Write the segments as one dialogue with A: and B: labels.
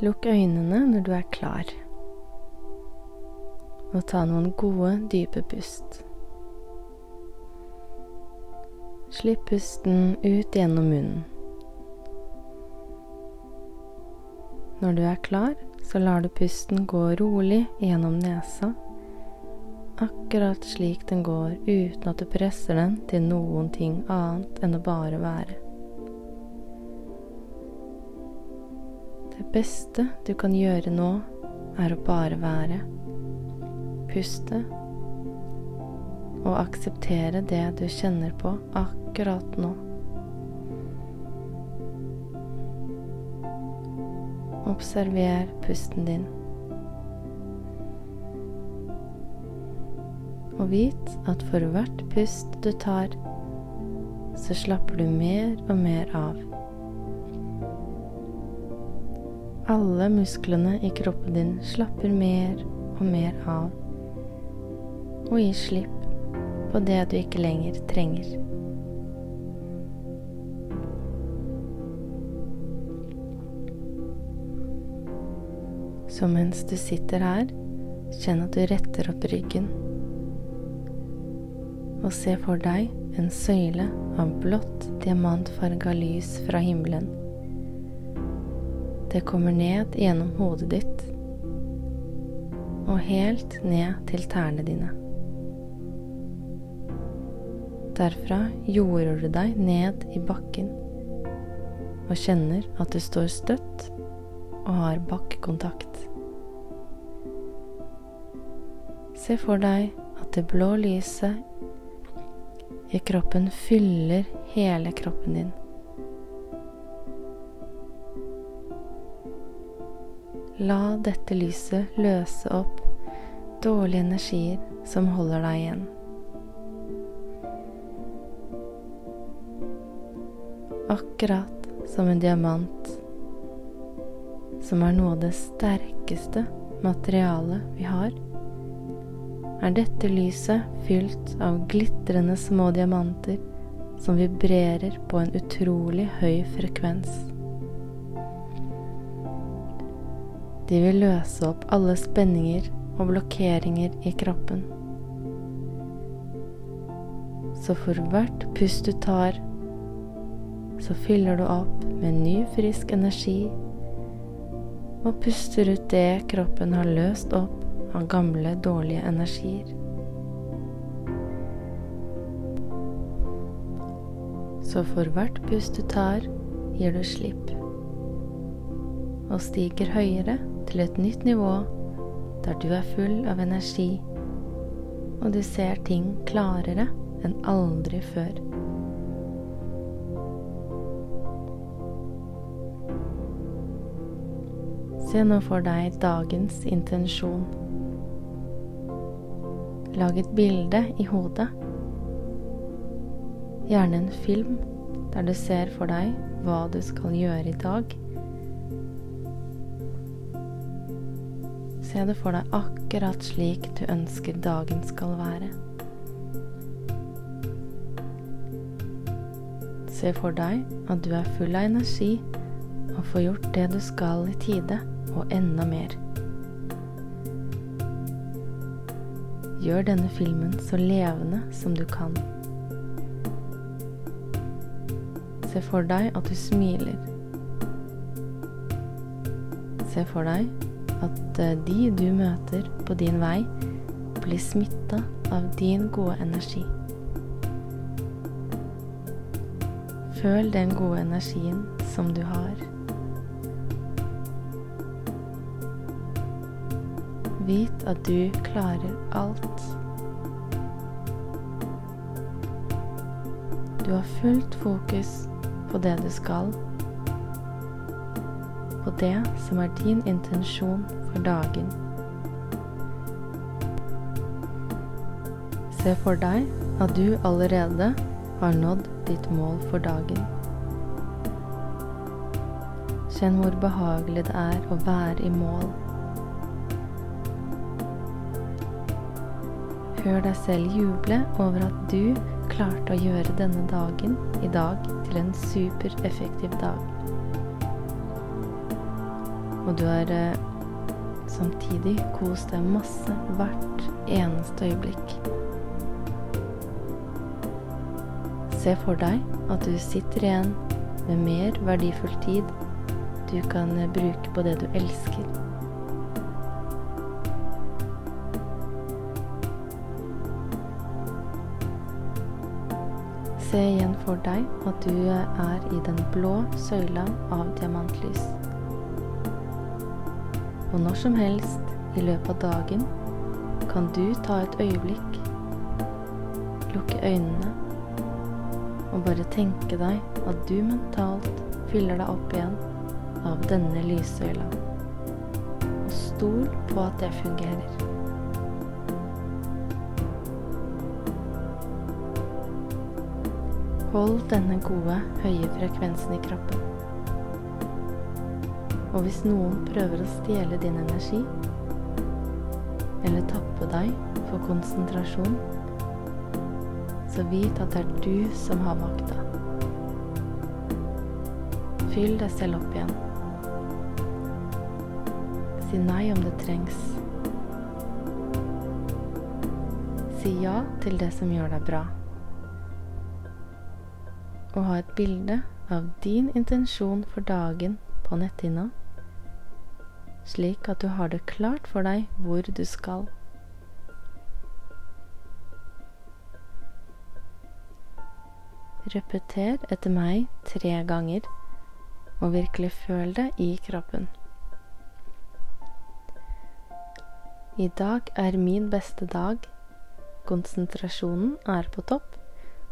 A: Lukk øynene når du er klar, og ta noen gode, dype pust. Slipp pusten ut gjennom munnen. Når du er klar, så lar du pusten gå rolig gjennom nesa, akkurat slik den går uten at du presser den til noen ting annet enn å bare være. Det beste du kan gjøre nå, er å bare være. Puste og akseptere det du kjenner på akkurat nå. Observer pusten din. Og vit at for hvert pust du tar, så slapper du mer og mer av. Alle musklene i kroppen din slapper mer og mer av, og gir slipp på det du ikke lenger trenger. Så mens du sitter her, kjenn at du retter opp ryggen. Og se for deg en søyle av blått, diamantfarga lys fra himmelen. Det kommer ned gjennom hodet ditt og helt ned til tærne dine. Derfra jorder du deg ned i bakken og kjenner at du står støtt og har bakkekontakt. Se for deg at det blå lyset i kroppen fyller hele kroppen din. La dette lyset løse opp dårlige energier som holder deg igjen. Akkurat som en diamant, som er noe av det sterkeste materialet vi har, er dette lyset fylt av glitrende små diamanter som vibrerer på en utrolig høy frekvens. De vil løse opp alle spenninger og blokkeringer i kroppen. Så for hvert pust du tar, så fyller du opp med ny, frisk energi og puster ut det kroppen har løst opp av gamle, dårlige energier. Så for hvert pust du tar, gir du slipp og stiger høyere til et nytt nivå der du er full av energi og du ser ting klarere enn aldri før. Se nå for deg dagens intensjon. Lag et bilde i hodet. Gjerne en film der du ser for deg hva du skal gjøre i dag. Se det for deg akkurat slik du ønsker dagen skal være. Se for deg at du er full av energi og får gjort det du skal i tide, og enda mer. Gjør denne filmen så levende som du kan. Se for deg at du smiler. Se for deg at eh, de du møter på din vei, blir smitta av din gode energi. Føl den gode energien som du har. Vit at du klarer alt. Du har fullt fokus på det du skal, på det som er din intensjon for dagen. Se for deg at du allerede har nådd ditt mål for dagen. Kjenn hvor behagelig det er å være i mål. Hør deg selv juble over at du klarte å gjøre denne dagen i dag til en supereffektiv dag. Og du har eh, samtidig kost deg masse hvert eneste øyeblikk. Se for deg at du sitter igjen med mer verdifull tid du kan eh, bruke på det du elsker. Se igjen for deg at du er i den blå søyla av diamantlys. Og når som helst i løpet av dagen kan du ta et øyeblikk, lukke øynene og bare tenke deg at du mentalt fyller deg opp igjen av denne lyssøyla. Og stol på at det fungerer. Hold denne gode, høye frekvensen i kroppen. Og hvis noen prøver å stjele din energi, eller tappe deg for konsentrasjon, så vit at det er du som har makta. Fyll deg selv opp igjen. Si nei om det trengs. Si ja til det som gjør deg bra og ha et bilde av din intensjon for dagen på netthinna, slik at du har det klart for deg hvor du skal. Repeter etter meg tre ganger, og virkelig føl det i kroppen. I dag er min beste dag. Konsentrasjonen er på topp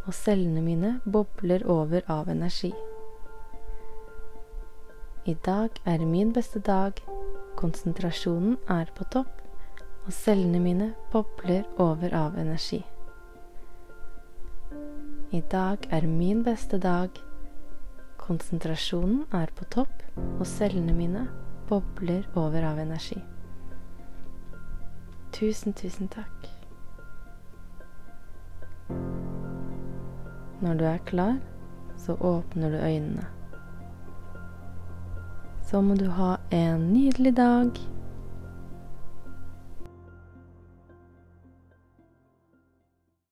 A: og cellene mine bobler over av energi. I dag er min beste dag, konsentrasjonen er på topp, og cellene mine bobler over av energi. I dag er min beste dag, konsentrasjonen er på topp, og cellene mine bobler over av energi. Tusen, tusen takk. Når du er klar, så åpner du øynene. Så må du ha en nydelig dag.